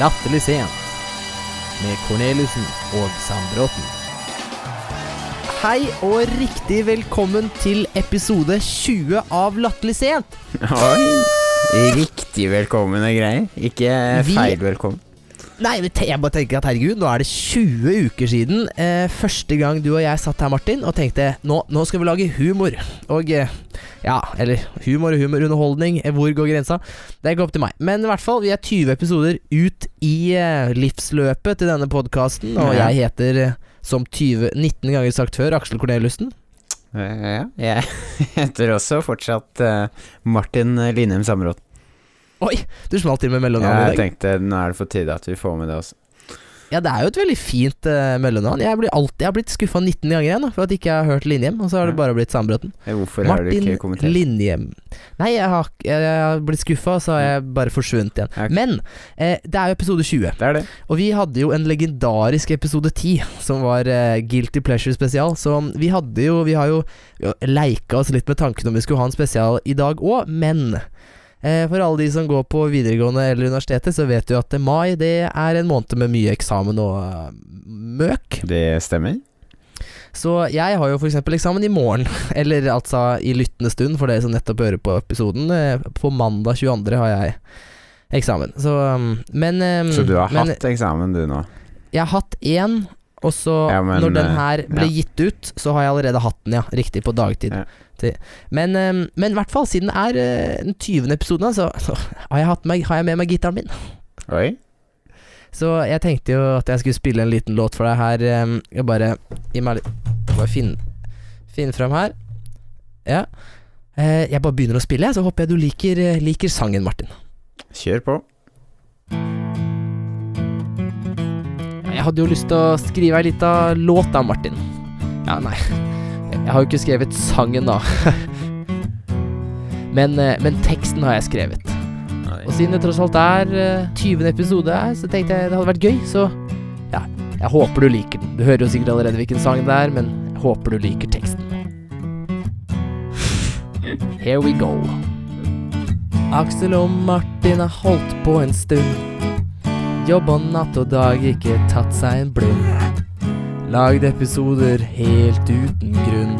Latterlig sent med Corneliussen og Sandbråten. Hei og riktig velkommen til episode 20 av Latterlig sent. Oi. Riktig velkommen og greier. Ikke feil velkommen. Nei, jeg bare tenker at herregud, nå er det 20 uker siden eh, første gang du og jeg satt her, Martin, og tenkte nå, nå skal vi lage humor. Og eh, ja, eller humor og humorunderholdning, eh, hvor går grensa? Det er ikke opp til meg. Men i hvert fall, vi er 20 episoder ut i eh, livsløpet til denne podkasten, og jeg heter, eh, som 20, 19 ganger sagt før, Aksel Corneliussen. Eh, Ja, jeg heter også fortsatt Martin Linheim Samråd. Oi, du smalt til med mellomnavn i Jeg tenkte nå er det på tide at vi får med det også. Ja, det er jo et veldig fint uh, mellomnavn. Jeg, blir alltid, jeg har blitt skuffa 19 ganger igjen da, for at ikke jeg har hørt Linjem, og så har det bare blitt Sandbråten. Hvorfor Martin har du ikke kommentert? Linjem. Nei, jeg har, jeg, jeg har blitt skuffa, så har jeg bare forsvunnet igjen. Okay. Men eh, det er jo episode 20, Det er det. og vi hadde jo en legendarisk episode 10, som var eh, Guilty Pleasure spesial. Så vi hadde jo Vi har jo vi leika oss litt med tanken om vi skulle ha en spesial i dag òg, men eh, for alle de som går på videregående eller universitetet, så vet du at eh, mai det er en måned med mye eksamen og eh, møk. Det stemmer. Så jeg har jo f.eks. eksamen i morgen, eller altså i lyttende stund, for dere som nettopp hører på episoden. eh, På mandag 22. har jeg eksamen. Så um, Men um, Så du har men hatt eksamen du nå? Jeg har hatt én, og så Ja, men, når den eh, her ble ja. gitt ut, så har jeg allerede hatt den, ja. Riktig, på dagtid. Ja. Til- Men, um, men i hvert fall, siden det er eh, den 20. episoden, så, så har, jeg hatt meg, har jeg med meg gitaren min. Oi. Så jeg tenkte jo at jeg skulle spille en liten låt for deg her. Jeg bare Gi meg litt Bare finne Finne fram her. Ja. Eh, Jeg bare begynner å spille, så håper jeg du liker, eh, liker sangen, Martin. Kjør på. Jeg hadde jo lyst til å skrive ei lita låt da, Martin. Ja, nei. Jeg har jo ikke skrevet sangen, da. Men, eh, men teksten har jeg skrevet. Og siden det tross alt er eh, 20. episode her, så tenkte jeg det hadde vært gøy, så ja, jeg håper du liker den. Du hører jo sikkert allerede hvilken sang det er, men jeg håper du liker teksten. Here we go. Aksel og Martin har holdt på en stund. Jobba natt og dag, ikke tatt seg en blund. Lagd episoder helt uten grunn.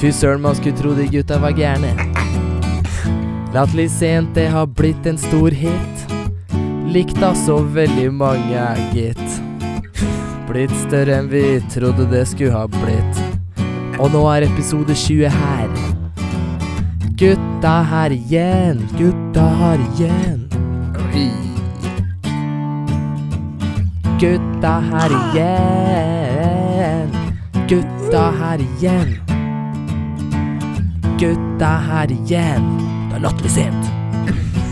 Fy søren, man skulle tro de gutta var gærne. Latterlig sent, det har blitt en stor hit. Likt av så veldig mange, gitt. Blitt større enn vi trodde det skulle ha blitt. Og nå er episode 20 her. Gutta her igjen, gutta her igjen. Gutta her igjen. Gutta her igjen. Gutta her igjen. Det er latterlig sent.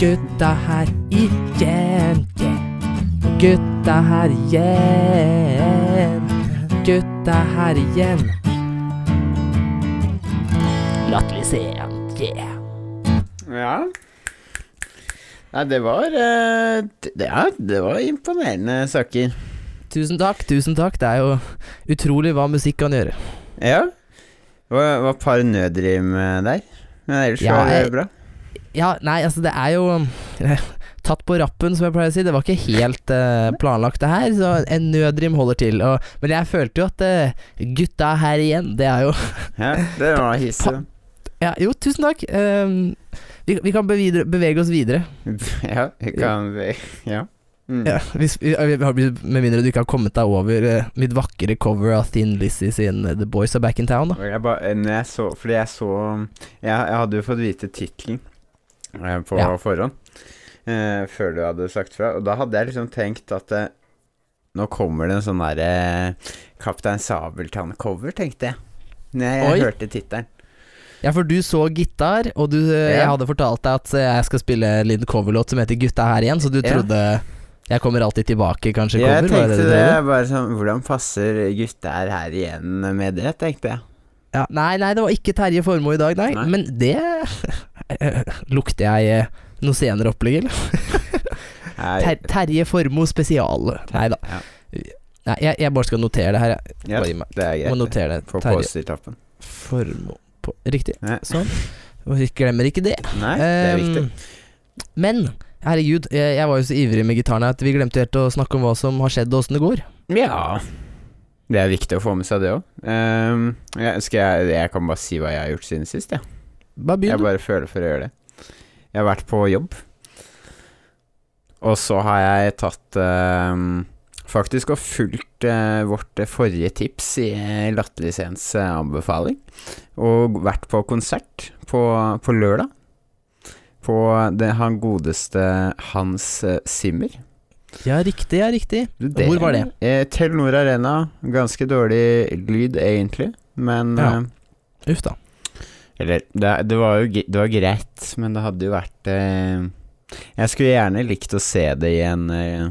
Gutta her igjen. Yeah. Gutta her igjen. Gutta her igjen. Latterlig sent. Yeah. Ja. Nei, det var eh, ja, det var imponerende saker. Tusen takk, tusen takk. Det er jo utrolig hva musikk kan gjøre. Ja. Hva var, par nødrim eh, der. Men ellers Ja, var det bra. Ja, nei, altså det er jo eh, Tatt på rappen, som jeg pleier å si. Det var ikke helt uh, planlagt, det her. Så en nødrim holder til. Og, men jeg følte jo at uh, gutta her igjen, det er jo Ja, det var hissig. Ja, jo, tusen takk. Um, vi, vi kan bevege oss videre. Ja, vi kan Ja. Mm. Ja, hvis, vi, vi- med mindre du ikke har kommet deg over uh, mitt vakre cover av Thin Lizzie sin eh, The Boys Are Back in Town. Da. Jeg ba, når jeg så Fordi jeg så Jeg, jeg hadde jo fått vite tittelen uh, på Ja. forhånd. eh, før du hadde sagt fra. Og da hadde jeg liksom tenkt at eh, nå kommer det en sånn derre Kaptein Sabeltann-cover, tenkte jeg. Når jeg, Oi. hørte tittelen. Ja, for du så gitar, og du, eh, jeg hadde fortalt deg at eh, jeg skal spille en liten coverlåt som heter Gutta her igjen, så du Ja. Jeg kommer alltid tilbake, kanskje, Jeg kommer, tenkte det, trodde? bare sånn Hvordan passer gutta her, igjen med det, tenkte jeg. Ja, nei, nei, det var ikke Terje Formoe i dag, nei. Nei. Men det Lukter jeg eh, noe senere opplegg, eller? Ter Terje Formoe spesial. Nei da. Ja. Nei, jeg, jeg bare skal notere det her. Jeg ja, det er greit. Må notere det. Få Post-It-lappen. Formoe på Riktig. Nei. Sånn. Og glemmer ikke det. Nei, det er Ehm, viktig. Men Herregud, jeg, var jo så ivrig med gitaren at vi glemte helt å snakke om hva som har skjedd og åssen det går. Ja. Det er viktig å få med seg det òg. jeg, jeg, jeg kan bare si hva jeg har gjort siden sist, jeg. Bare Jeg begynn, Jeg bare føler for å gjøre det. Jeg har vært på jobb. Og så har jeg tatt um, Faktisk og fulgt uh, vårt forrige tips i Latterlisens eh, anbefaling. Og vært på konsert på, på lørdag. På det, han godeste Hans Simmer Zimmer. Ja, riktig, ja, riktig. Det- Hvor var det? Eh, Telenor Arena. Ganske dårlig lyd, egentlig. Men Ja. eh, Uff da. Eller, det, det var jo det var greit, men det hadde jo vært eh, Jeg skulle gjerne likt å se det i en eh,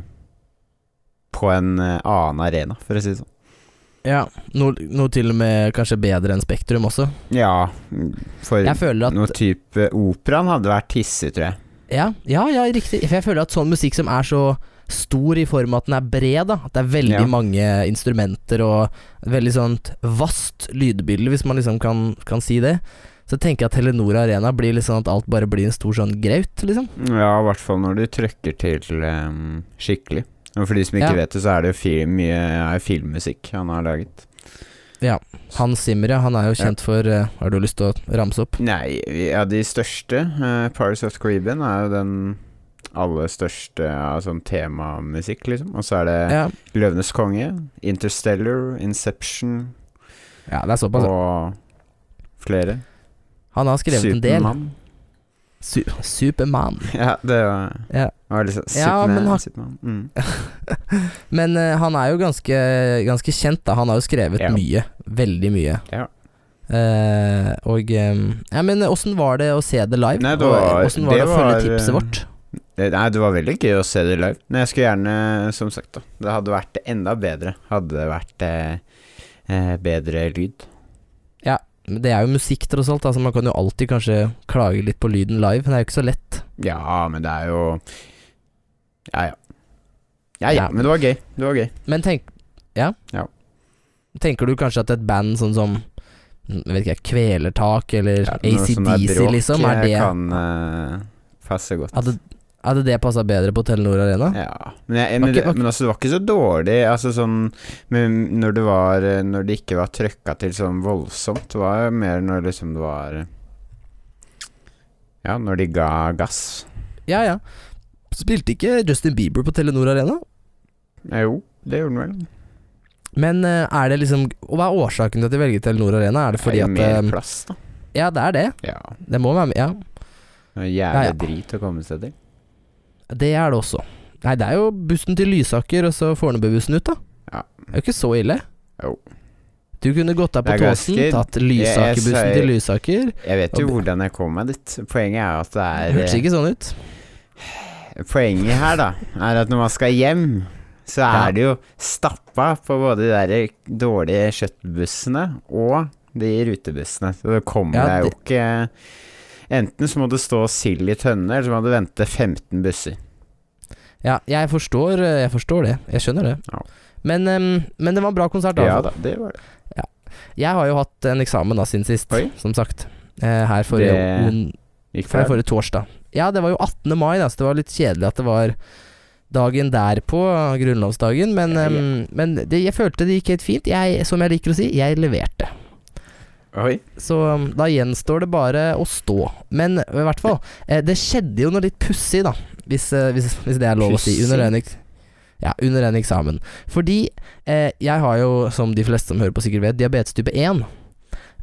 På en eh, annen arena, for å si det sånn. Ja, noe, noe til og med kanskje bedre enn Spektrum også. Ja, for Jeg noe type Operaen hadde vært hissig, tror jeg. Ja, ja, ja, riktig. For jeg føler at sånn musikk som er så stor i form av at den er bred, da. At det er veldig Ja. mange instrumenter og veldig sånt vast lydbilde, hvis man liksom kan, kan si det. Så tenker jeg at Telenor Arena blir litt sånn at alt bare blir en stor sånn graut, liksom. Ja, i hvert fall når du trykker til um, skikkelig. Og for de som ikke Ja. vet det, så er det jo film, mye er filmmusikk han har laget. Ja. Hans Zimmer, ja. Han er jo Ja. kjent for uh, Har du lyst til å ramse opp? Nei, ja, de største uh, Pirates of the Caribbean er jo den aller største av sånn temamusikk, liksom. Og så er det Ja, Løvenes konge, Interstellar, Inception ja det er såpass. og flere. Han har skrevet en del. Su Supermann. Ja, det var, Ja. var liksom Ja, Superman. men han- Superman. Mm. Men uh, han er jo ganske, ganske kjent, da. Han har jo skrevet Ja. mye. Veldig mye. Ja. Uh, og um, Ja, men åssen var det å se det live? Nei, det var- Åssen var det, det å følge var, tipset vårt? Det, nei, det var veldig gøy å se det live. Men jeg skulle gjerne, som sagt, da Det hadde vært enda bedre. Hadde det vært eh, bedre lyd. Men Det er jo musikk, tross alt. Altså, man kan jo alltid kanskje klage litt på lyden live, men det er jo ikke så lett. Ja, men det er jo Ja, ja. Ja, ja, men det var gøy. Det var gøy. Men tenk Ja? Ja. Tenker du kanskje at et band sånn som jeg vet ikke, Kvelertak eller Ja, ACDC, liksom, er det kan uh, passe godt. Hadde, hadde det passa bedre på Telenor Arena? Ja, men, jeg, men, det, var- men altså, det var ikke så dårlig. Altså sånn Når det var eh, Når det ikke var trøkka til sånn voldsomt. Det var jo mer når liksom det var eh, Ja, når de ga gass. Ja, ja. Spilte ikke Justin Bieber på Telenor Arena? Ja, jo, det gjorde han vel. Men eh, er det liksom hva er årsaken til at de velger Telenor Arena? Er det fordi det er at mer eh, plass, da. Ja, det er det. Ja. Det må være med. Ja, Det er jævlig Ja, ja. drit å komme seg til. Det er det også. Nei, det er jo bussen til Lysaker og så Fornebubussen ut, da. Ja. Det er jo ikke så ille. Jo. Du kunne gått deg på tåsen, tatt Lysakerbussen til Lysaker. Jeg vet jo Og- hvordan jeg kom meg dit. Poenget er at det er hørtes ikke sånn ut. eh, Poenget her, da, er at når man skal hjem, så Ja. er det jo stappa på både de der dårlige kjøttbussene og de rutebussene. Så det kommer Ja, deg jo ikke Enten så må du stå sild i tønne, eller så må du vente 15 busser. Ja, jeg forstår, eh, jeg forstår det. Jeg skjønner det. Ja. Men, men det var en bra konsert, da. Ja da, det var det. Jeg har jo hatt en eksamen da siden sist, Oi. som sagt. Eh, her forrige, Det- bra. forrige torsdag. Ja, det var jo 18. mai, da, så det var litt kjedelig at det var dagen derpå, grunnlovsdagen. Men, Ja, ja. men det, jeg følte det gikk helt fint. Jeg, som jeg liker å si, jeg leverte. Oi. Så um, da gjenstår det bare å stå. Men i hvert fall, eh, det skjedde jo noe litt pussig, da. Hvis, eh, hvis, hvis det er lov å si. Under en, ja, under en eksamen. Fordi eh, jeg har jo, som de fleste som hører på sikkert vet, diabetes type 1.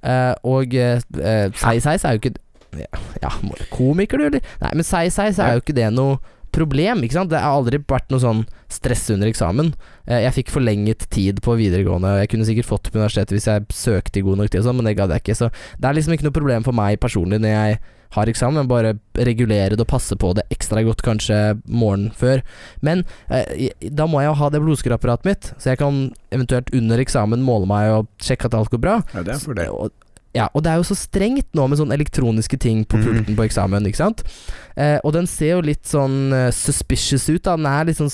Eh, og eh, eh, seis-seis er jo ikke ja, ja, komiker du, eller? Nei, men seis-seis er jo ikke det noe problem, ikke sant? Det har aldri vært noe sånn stress under eksamen. Eh, Jeg fikk forlenget tid på videregående, jeg kunne sikkert fått på universitetet hvis jeg søkte i god nok tid og sånn, men det gadd jeg ikke. Så det er liksom ikke noe problem for meg personlig når jeg har eksamen, men bare regulere det og passe på det ekstra godt kanskje morgenen før. Men eh, da må jeg jo ha det blodsukkerapparatet mitt, så jeg kan eventuelt under eksamen måle meg og sjekke at alt går bra. Ja, det er for det. Og, ja, og det er jo så strengt nå med sånne elektroniske ting på pulten pulten på eksamen, ikke sant? Eh, og den ser jo litt sånn eh, suspicious ut, da. Den er litt sånn,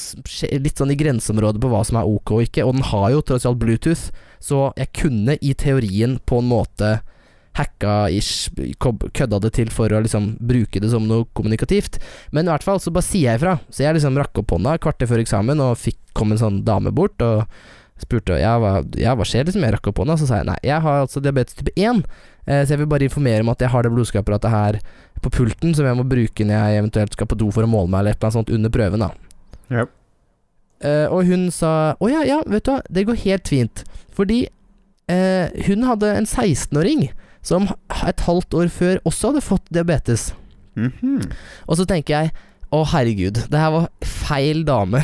litt sånn i grenseområdet på hva som er ok og ikke, og den har jo tross alt Bluetooth, så jeg kunne i teorien på en måte hacka-ish, kødda det til for å liksom bruke det som noe kommunikativt. Men i hvert fall så bare sier jeg ifra. Så jeg liksom rakk opp hånda kvarter før eksamen, og fikk, kom en sånn dame bort og spurte ja, hva, ja, hva skjer, liksom. Jeg rakk opp hånda, så sa jeg nei, jeg har altså diabetes type 1, eh, så jeg vil bare informere om at jeg har det blodsukkerapparatet her på pulten som jeg må bruke når jeg eventuelt skal på do for å måle meg eller et eller annet sånt under prøven, da. Ja. Eh, og hun sa Å ja, ja, vet du hva, det går helt fint. Fordi eh, hun hadde en 16-åring som et halvt år før også hadde fått diabetes. Mhm. Og så tenker jeg å herregud, det her var feil dame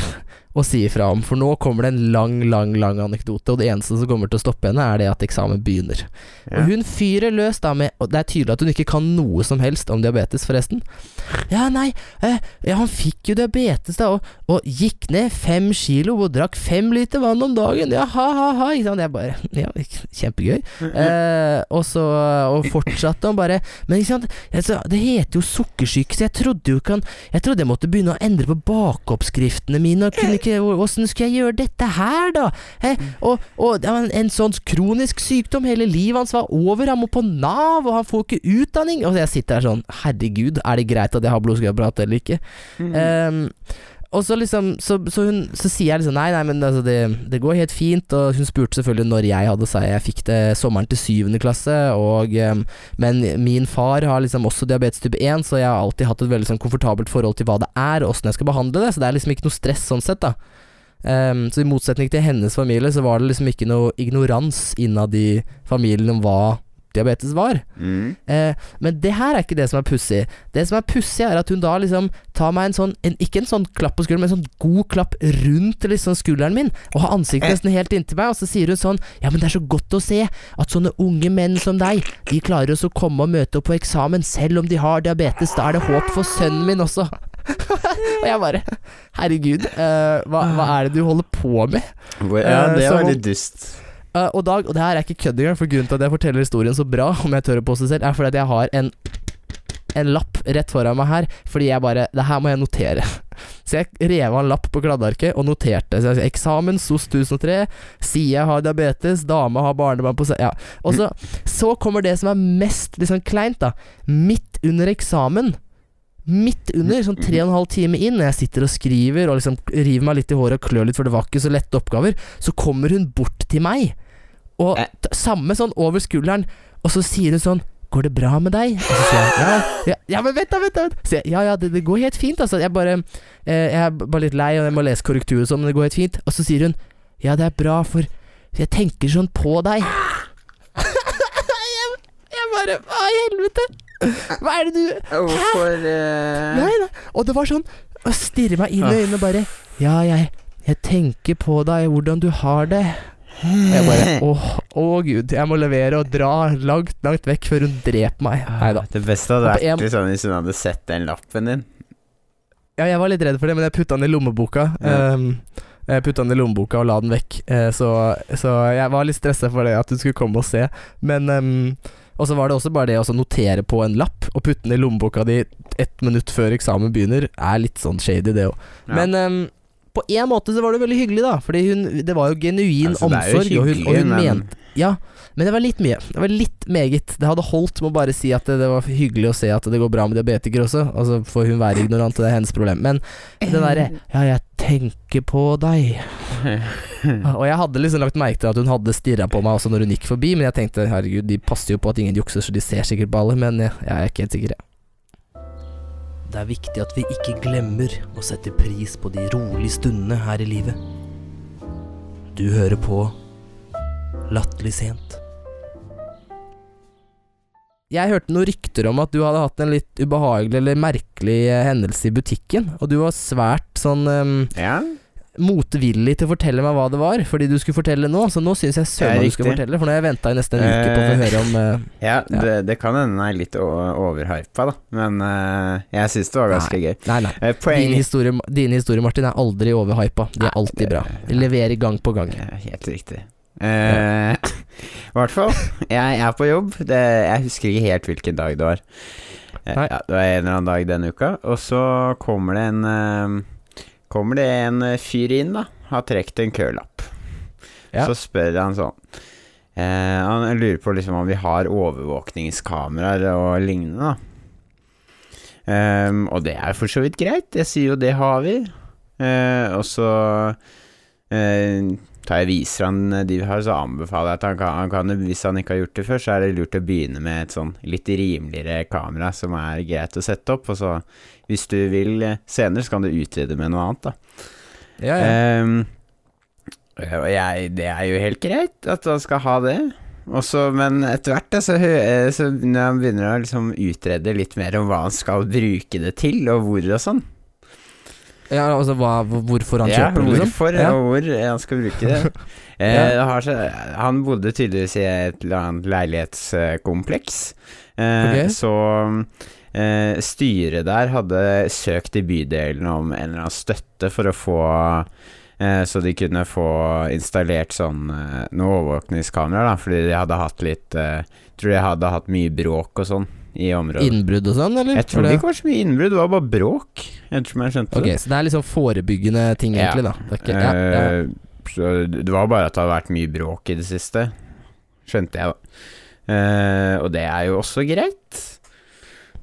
å si ifra om, for nå kommer det en lang, lang, lang anekdote, og det eneste som kommer til å stoppe henne, er det at eksamen begynner. Ja. Og hun fyrer løs da med Og det er tydelig at hun ikke kan noe som helst om diabetes, forresten. Ja, nei, eh, ja, han fikk jo diabetes, da, og, og gikk ned fem kilo og drakk fem liter vann om dagen. Ja, ha, ha, ha. Ikke sant? Jeg bare Ja, kjempegøy. Eh, og så Og fortsatte han bare Men ikke sant, altså, det heter jo sukkersyke, så jeg trodde jo ikke han Jeg trodde jeg måtte begynne å endre på bakeoppskriftene mine, og kunne ikke Åssen skulle jeg gjøre dette her, da? Eh, og og en, en sånn kronisk sykdom, hele livet hans var over, han må på Nav, og han får ikke utdanning. Og jeg sitter her sånn Herregud, er det greit at jeg har blodsukkerapparat eller ikke? Mhm. Ehm, og så liksom så, så, hun, så sier jeg liksom nei, nei, men altså det, det går helt fint. Og hun spurte selvfølgelig når jeg hadde seg. Jeg fikk det sommeren til syvende klasse. Og, ehm, men min far har liksom også diabetes type 1, så jeg har alltid hatt et veldig sånn komfortabelt forhold til hva det er, og åssen jeg skal behandle det. Så det er liksom ikke noe stress sånn sett, da. Um, så i motsetning til hennes familie, så var det liksom ikke noe ignorans innad i familien om hva diabetes var. Mm. Eh, men det her er ikke det som er pussig. Det som er pussig, er at hun da liksom tar meg en sånn en, Ikke en sånn klapp på skulderen, men en sånn god klapp rundt liksom skulderen min, og har ansiktet nesten helt inntil meg, og så sier hun sånn Ja, men det er så godt å se at sånne unge menn som deg, de klarer også å komme og møte opp på eksamen selv om de har diabetes. Da er det håp for sønnen min også. og jeg bare Herregud, uh, hva, hva er det du holder på med? Ja, Eh, det er veldig dust. Uh, og, Dag, og det her er ikke kødd engang, for grunnen til at jeg forteller historien så bra, om jeg tør å påstå selv, er fordi at jeg har en en lapp rett foran meg her, fordi jeg bare Det her må jeg notere. Så jeg rev av en lapp på kladdearket og noterte. Så jeg, eksamen SOS 1003, sier jeg har diabetes, dame har barnebarn på seg Ja. Og så, så kommer det som er mest liksom kleint, da. Midt under eksamen. Midt under, sånn tre og en halv time inn, jeg sitter og skriver og liksom river meg litt i håret og klør litt, for det var ikke så lette oppgaver, så kommer hun bort til meg, og Eh. samme sånn over skulderen, og så sier hun sånn Går det bra med deg? Og så sier jeg ja, ja, ja men vent da, vent da. Så jeg, ja, ja, det, det går helt fint, altså. Jeg bare eh, Jeg er bare litt lei, og jeg må lese korrektur og sånn, men det går helt fint. Og så sier hun ja, det er bra, for jeg tenker sånn på deg. jeg, jeg bare Hva i helvete? Hva er det du Hvorfor uh... Nei, nei. Og det var sånn Å stirre meg inn i øynene og bare Ja, jeg, jeg tenker på deg, hvordan du har det. Jeg bare Åh, å gud, jeg må levere og dra langt, langt vekk før hun dreper meg. Nei da. Det beste hadde Og vært en- sånn hvis hun hadde sett den lappen din. Ja, jeg var litt redd for det, men jeg putta den i lommeboka. Ja. Um, jeg putta den i lommeboka og la den vekk, uh, så, så jeg var litt stressa for det at hun skulle komme og se. Men um, Og så var det også bare det å notere på en lapp og putte den i lommeboka di ett minutt før eksamen begynner, er litt sånn shady, det òg. Ja. Men ehm, på en måte så var det veldig hyggelig, da. Fordi hun, det var jo genuin Altså, er jo omsorg. og hun, og hun men- mente Ja, men det var litt mye. Det var litt meget. Det hadde holdt med å bare si at det, det var hyggelig å se at det går bra med diabetikere også. Og så får hun være ignorant, og det er hennes problem. Men det derre Ja, jeg tenker på deg. Og jeg hadde liksom lagt merke til at hun hadde stirra på meg også når hun gikk forbi, men jeg tenkte herregud, de passer jo på at ingen jukser, så de ser sikkert på alle. Men jeg, jeg er ikke helt sikker, jeg. Det er viktig at vi ikke glemmer å sette pris på de rolige stundene her i livet. Du hører på Latterlig sent. Jeg hørte noen rykter om at du hadde hatt en litt ubehagelig eller merkelig hendelse i butikken, og du var svært sånn um, Ja, motvillig til å fortelle meg hva det var, fordi du skulle fortelle nå, så nå syns jeg søren du skulle fortelle, for nå har jeg venta i nesten en uke på å få Eh, høre om uh, ja, Ja. Det, det kan hende den er litt overhypa, da. Men uh, jeg syns det var ganske gøy. Nei, nei. Eh, Dine historier, din historie, Martin, er aldri overhypa. De er Nei, alltid bra. De leverer gang på gang. Helt riktig. I hvert fall, jeg er på jobb. Det, jeg husker ikke helt hvilken dag det var. Ja, det var en eller annen dag denne uka. Og så kommer det en Kommer det en eh, fyr inn, da. Har trukket en kølapp. Ja. Så spør han sånn Eh, han lurer på liksom om vi har overvåkningskameraer og lignende, da. Um, og det er for så vidt greit. Jeg sier jo det har vi. Uh, og så tar jeg viser han de vi har, så anbefaler jeg at han kan, han kan, hvis han ikke har gjort det før, så er det lurt å begynne med et sånn litt rimeligere kamera som er greit å sette opp. Og så, hvis du vil senere, så kan du utvide med noe annet, da. Ja, ja. Um, jeg, det er jo helt greit at han skal ha det. Også, men etter hvert så, eh, så når han begynner å liksom utrede litt mer om hva han skal bruke det til, og hvor og sånn ja altså hva, hvorfor han Ja, kjøper det, liksom? hvorfor Ja. og hvor han skal bruke det. eh, så, han bodde tydeligvis i et eller annet leilighetskompleks, eh, okay. så eh, styret der hadde søkt i bydelen om en eller annen støtte for å få eh, så de kunne få installert sånn noe overvåkningskamera, da, fordi de hadde hatt litt eh, Tror de hadde hatt mye bråk og sånn i området. Innbrudd og sånn, eller? jeg tror det ikke var så mye innbrudd, det var bare bråk, ettersom jeg skjønte Ok, det. så det er liksom forebyggende ting, Ja. egentlig, da. Det ikke, ja, ja. Eh, så det var bare at det har vært mye bråk i det siste, skjønte jeg, da. Uh, og det er jo også greit,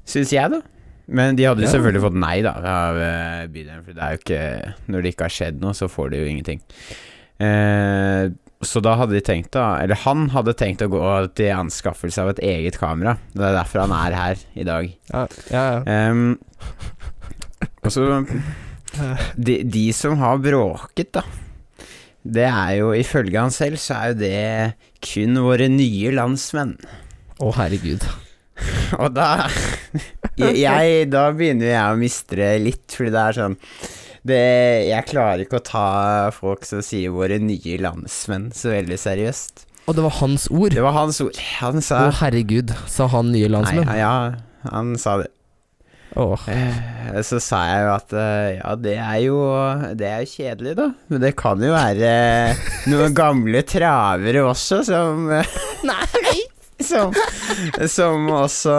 syns jeg, da. Men de hadde selvfølgelig fått nei, da, av eh, bydelen, for det er jo ikke Når det ikke har skjedd noe, så får de jo ingenting. Eh, så da hadde de tenkt, da Eller han hadde tenkt å gå til anskaffelse av et eget kamera. Det er derfor han er her i dag. ja, ja, ja. Um, og så de, de som har bråket, da. Det er jo ifølge han selv, så er jo det kun våre nye landsmenn. Å, herregud. Og da jeg, Da begynner jeg å mistre litt, fordi det er sånn det, Jeg klarer ikke å ta folk som sier 'våre nye landsmenn' så veldig seriøst. Og det var hans ord. Det var hans ord. Han sa Å, herregud, sa han nye landsmenn. Nei, ja, han sa det. Eh, Så sa jeg jo at eh, ja, det er jo Det er jo kjedelig, da. Men det kan jo være noen gamle travere også som Nei! Som, som også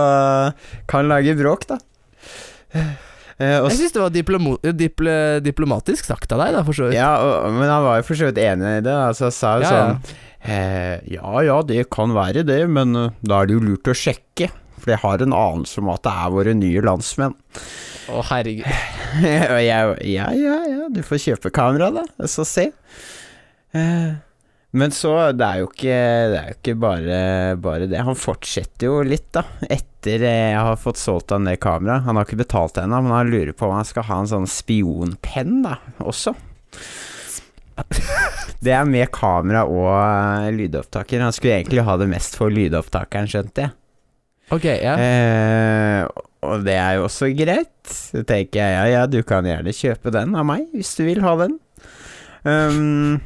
kan lage bråk, da. Eh, og Jeg syns det var diplomo diple diplomatisk sagt av deg, da, for så vidt. ja, og, men han var jo for så vidt enig i det. Altså, sa jo Ja, ja. sånn eh, Ja ja, det kan være det, men uh, da er det jo lurt å sjekke. For jeg har en anelse om at det er våre nye landsmenn. Å, herregud. og jeg Ja, ja, ja, du får kjøpe kamera, da. Så se. Eh, men så, det er jo ikke Det er jo ikke bare, bare det. Han fortsetter jo litt, da. Etter eh, jeg har fått solgt han det kameraet. Han har ikke betalt det ennå, men han lurer på om han skal ha en sånn spionpenn, da, også. Det er med kamera og eh, lydopptaker. Han skulle egentlig ha det mest for lydopptakeren, skjønte jeg. Ok, ja. Eh, og det er jo også greit. Så tenker jeg ja, ja, du kan gjerne kjøpe den av meg, hvis du vil ha den. Um,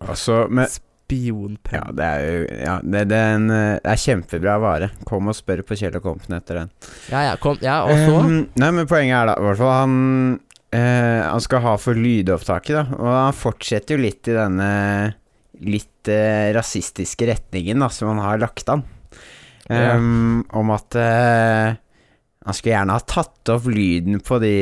altså, men Spionpenn. Ja, det er jo Ja, det, det, er en, eh, det er kjempebra vare. Kom og spør på Kjell og Kompen etter den. Ja, ja, kom. Ja, og så Um, nei, men poenget er da i hvert fall han eh, Han skal ha for lydopptaket, da. Og han fortsetter jo litt i denne litt eh, rasistiske retningen da som han har lagt an. Ja. Um, om at eh, han skulle gjerne ha tatt opp lyden på de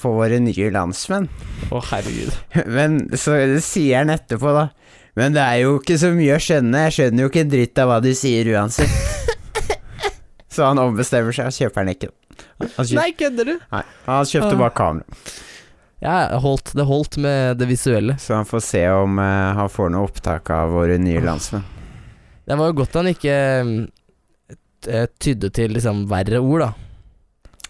På våre nye landsmenn. Å, herregud. Men så sier han etterpå, da. Men det er jo ikke så mye å skjønne. Jeg skjønner jo ikke en dritt av hva de sier uansett. så han ombestemmer seg og kjøper den ikke. Han, Nei, kødder du? nei, han kjøpte Ah. bare kamera. Ja, holdt, det holdt med det visuelle. Så han får se om uh, han får noe opptak av våre nye landsmenn. Det var jo godt han ikke eh, tydde til liksom verre ord, da.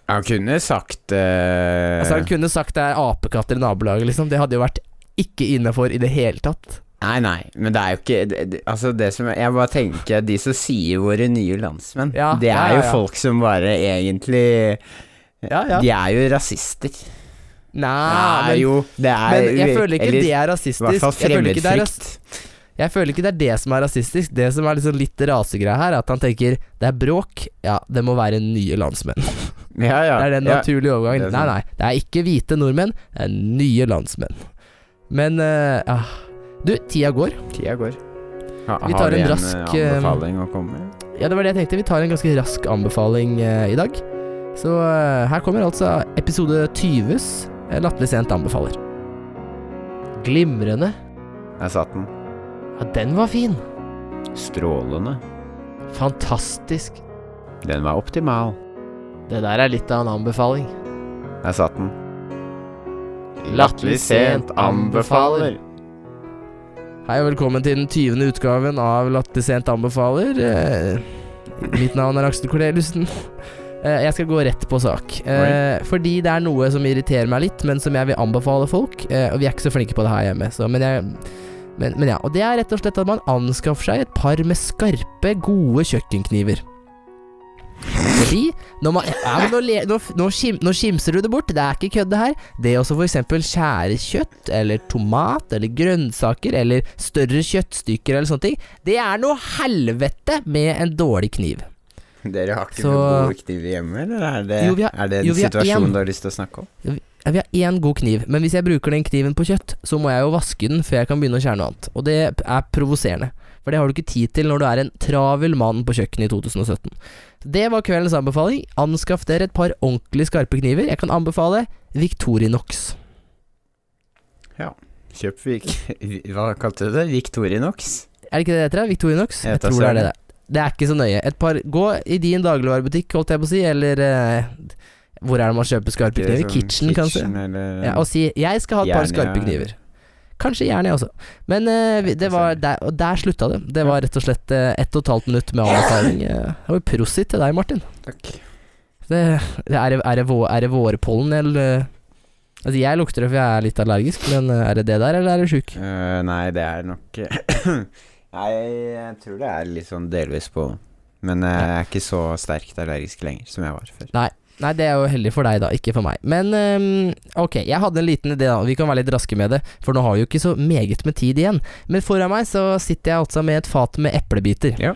Han kunne sagt uh... Altså Han kunne sagt det er apekatter i nabolaget, liksom. Det hadde jo vært ikke innafor i det hele tatt. Nei, nei, men det er jo ikke det, det, Altså, det som Jeg bare tenker De som sier våre nye landsmenn, Ja, det ja, er ja, jo folk som bare egentlig Ja, ja. De er jo rasister. Nei, det er men, jo Det er men jeg føler ikke eller, det er I rasistisk. hvert fall fremmedfrykt. jeg føler ikke det er det som er rasistisk. Det som er liksom litt rasegreia her, er at han tenker det er bråk, ja, det må være nye landsmenn. Ja, ja. Det er den naturlige overgangen. er Nei, nei, det er ikke hvite nordmenn, det er nye landsmenn. Men eh, ja. Du, tida går. Tida går. Ha, Vi har du vi en en rask, eh, eh, anbefaling å komme med? Ja, det var det jeg tenkte. Vi tar en ganske rask anbefaling uh, i dag. Så uh, her kommer altså episode 20s eh, Latterlig sent anbefaler. Glimrende. Jeg satt den. Ja, den var fin. Strålende. Fantastisk. Den var optimal. Det der er litt av en anbefaling. Der satt den. Latterlig sent anbefaler. Hei og velkommen til den 20. utgaven av Latterlig sent anbefaler. Eh, mitt navn er Aksel Korneliussen. Eh, jeg skal gå rett på sak. Eh, fordi det er noe som irriterer meg litt, men som jeg vil anbefale folk. Eh, og vi er ikke så flinke på det her hjemme, så men jeg men, men ja, og det er rett og slett at man anskaffer seg et par med skarpe, gode kjøkkenkniver. Fordi når man ja, nå, nå, nå, skim, nå skimser du det bort, det er ikke kødd det her. Det å eksempel skjære kjøtt, eller tomat, eller grønnsaker, eller større kjøttstykker eller sånne ting, det er noe helvete med en dårlig kniv. Dere har ikke Så- noen gode kniver hjemme, eller er det, Jo, har- er det en jo, situasjon en. du har lyst til å snakke om? Jo, Vi har én god kniv, men hvis jeg bruker den kniven på kjøtt, så må jeg jo vaske den før jeg kan begynne å skjære noe annet. Og det er provoserende. For det har du ikke tid til når du er en travel mann på kjøkkenet i 2017. Det var kveldens anbefaling. Anskaff dere et par ordentlig skarpe kniver. Jeg kan anbefale Victorinox. Ja. Kjøp Vik... Hva kalte du det? Victorinox? Er det ikke det det heter? Victorinox? Jeg Jeg tror det er det. Det er ikke så nøye. Et par Gå i din dagligvarebutikk, holdt jeg på å si, eller eh, Hvor er det man kjøper skarpe kniver? sånn Kitchen, kanskje? Eller Ja, og si 'jeg skal ha et par skarpe kniver'. Kanskje Jernia også. Men uh, det var der, og der slutta det. Det var rett og slett uh, ett og et halvt minutt med anbefaling. Uh, var prosit til deg, Martin. Takk. Det, det er, er, det vår, er det vårpollen, eller eh, Altså, jeg lukter det, for jeg er litt allergisk, men eh, er det det der, eller er det sjuk? Uh, nei, det er nok Nei, jeg tror det er litt sånn delvis på Men jeg er ikke så sterkt allergisk lenger som jeg var før. Nei, det er jo heldig for deg, da, ikke for meg. Men um, ok, jeg hadde en liten idé, da. Vi kan være litt raske med det, for nå har vi jo ikke så meget med tid igjen. Men foran meg så sitter jeg altså med et fat med eplebiter. Ja.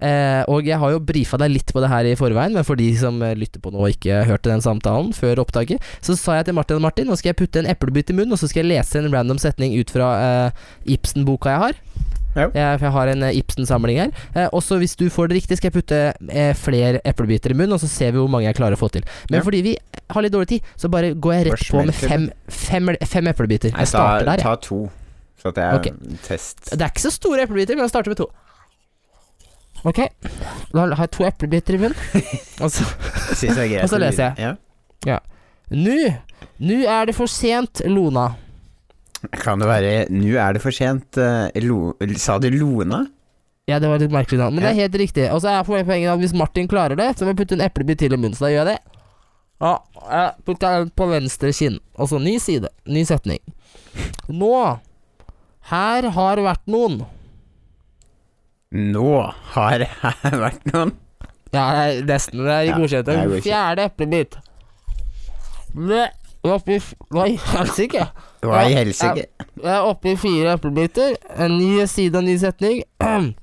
Eh, og jeg har jo brifa deg litt på det her i forveien, men for de som eh, lytter på nå og ikke hørte den samtalen før opptaket, så sa jeg til Martin og Martin, nå skal jeg putte en eplebit i munnen, og så skal jeg lese en random setning ut fra eh, Ibsen-boka jeg har. Ja. Jeg, for jeg har en eh, Ibsen-samling her. Eh, også hvis du får det riktig, skal jeg putte eh, flere eplebiter i munnen, og så ser vi hvor mange jeg klarer å få til. Men Ja. fordi vi har litt dårlig tid, så bare går jeg rett på med fem, fem, fem eplebiter. Jeg starter der, jeg. ta to, så at er okay. test Det er ikke så store eplebiter, men jeg starter med to. Ok, da har jeg to eplebiter i munnen. Og så jeg Og så leser vite. Ja. Nå, nå er det for sent, Lona. Kan det være Nå er det for sent øh, lo, Sa du Lona? Ja, det var litt merkelig navn, men det er helt riktig. Og så er poenget at hvis Martin klarer det, så må jeg putte en eplebit til i munnen, så da gjør jeg det. Ja, jeg putter den på venstre kinn. Og så ny side. Ny setning. Nå. Her har vært noen. Nå har her vært noen Ja, det er nesten. Det er i Ja, godkjent. det er godkjent. Fjerde eplebit. Det oppi f- Oi, helsike. Hva i helsike? Jeg er oppe i fire eplebiter. En ny side og ny setning.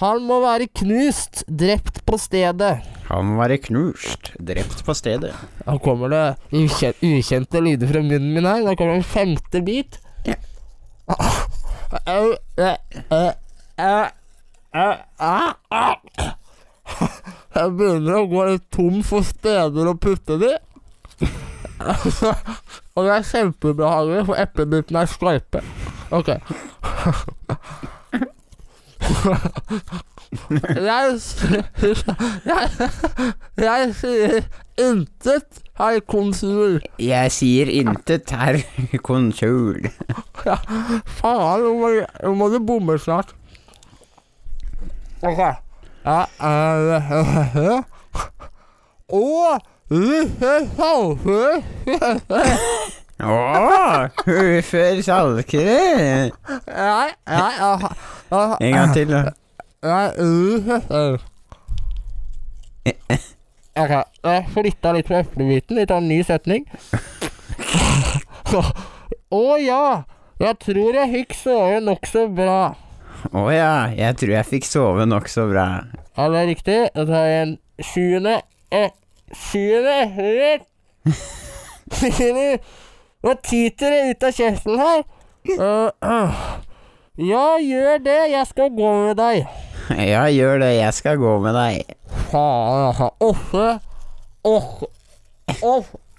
Han må være knust, drept på stedet. Han må være knust, drept på stedet. Da kommer det ukjente, ukjente lyder fra munnen min her. Da kommer en femte bit. Au. Jeg begynner å gå litt tom for steder å putte det i. Og det er kjempeubehagelig, for eplebitene er skarpe. Ok. Jeg Jeg, jeg sier intet, herr konsul. Jeg sier intet, herr konsul. Faen, nå må, du bomme snart. Ok. Ja, uh, Og Å, før salkere. Nei, nei, En gang til, da. nei, Ok, jeg flytta litt på eplebiten. Litt av en ny setning. Å ja, jeg tror jeg fikk sove nokså bra. Å ja, jeg tror jeg fikk sove nokså bra. Ja, det er riktig. Da tar jeg en sjuende eh, Sjuende rett. Nå tyter det ut av kjeften her. Ja, gjør det. Jeg skal gå med deg. Ja, gjør det, jeg skal gå med deg. Faen, altså. Åtte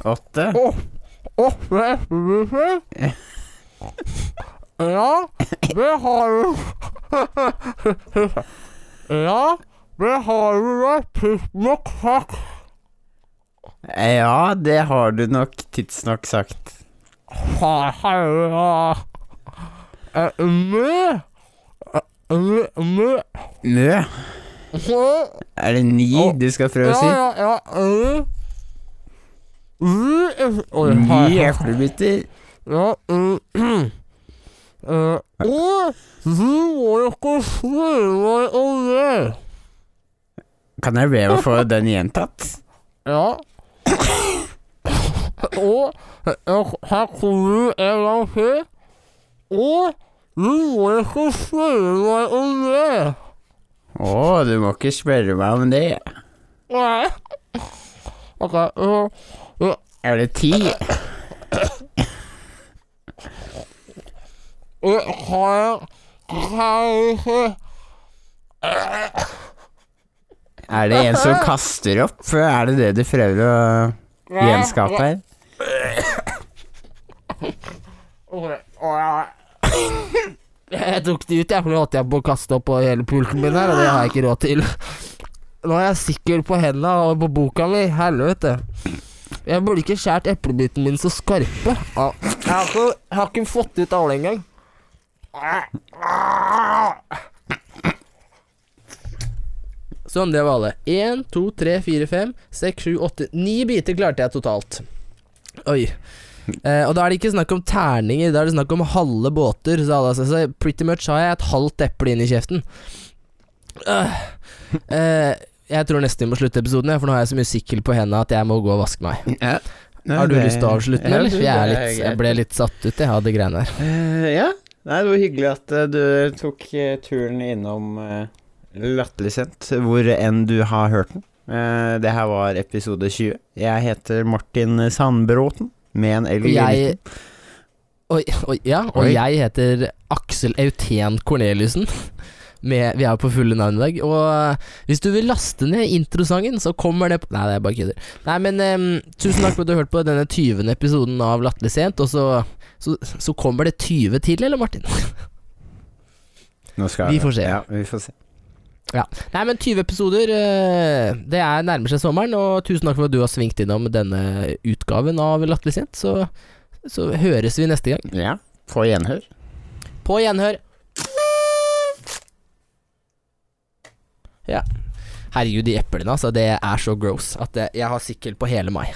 Åtte? Åtte? Eplebuffé. Ja, det har du. Ja, det har du vært tidsnok sagt. Ja, det har du nok tidsnok sagt. Mø. Er det ni du skal prøve å si? Ja, ja, Ni eplebiter. Ja, du må ikke spørre meg om det. Kan jeg be om å få den gjentatt? Ja. Og øh, her kommer du en gang til. Og du må ikke spørre meg om det. Å, du må ikke spørre meg om det. Nei. Ok, øh, Er det ti? øh, har jeg Har Er det en som kaster opp? Er det det du prøver å gjenskape her? Jeg tok det ut, jeg, for nå holdt jeg på å kaste opp på hele pulten min her, og det har jeg ikke råd til. Nå er jeg sikker på henda og på boka mi. Helvete. Jeg burde ikke skjært eplebiten min så skarpe. Jeg, har ikke, jeg har ikke fått ut alle engang. Sånn, det var alle. Én, to, tre, fire, fem, seks, sju, åtte Ni biter klarte jeg totalt. Oi. Eh, og da er det ikke snakk om terninger, da er det snakk om halve båter. Så, altså, så pretty much har jeg et halvt eple inn i kjeften. Uh, Eh, jeg tror nesten vi må slutte episoden, for nå har jeg så mye sikkel på hendene at jeg må gå og vaske meg. Ja. Har du lyst til å avslutte den, eller? Jeg, er litt, jeg ble litt satt ut, jeg, av de greiene der. Uh, ja. Nei, det var hyggelig at uh, du tok eh, turen innom Latterlig sent, hvor enn du har hørt den. Uh, det her var episode 20. Jeg heter Martin Sandbråten, med en L i midten. Ja, og Oi. jeg heter Aksel Auten Corneliussen. Med, vi er på fulle navn i dag. Og eh, hvis du vil laste ned introsangen, så kommer det på Nei, det er bare kødder. Nei, men em, tusen takk for at du har hørt på denne 20. episoden av Latterlig sent. Og så, så, så kommer det 20 til, eller, Martin? Vi får se. Ja, vi får se. Nei, men 20 episoder, eh, det er nærmer seg sommeren. Og tusen takk for at du har svingt innom denne utgaven av Latterlig sent. Så, så høres vi neste gang. Ja, på gjenhør. På gjenhør. Ja. Herregud, de eplene, altså. Det er så gross at jeg har sikkel på hele meg.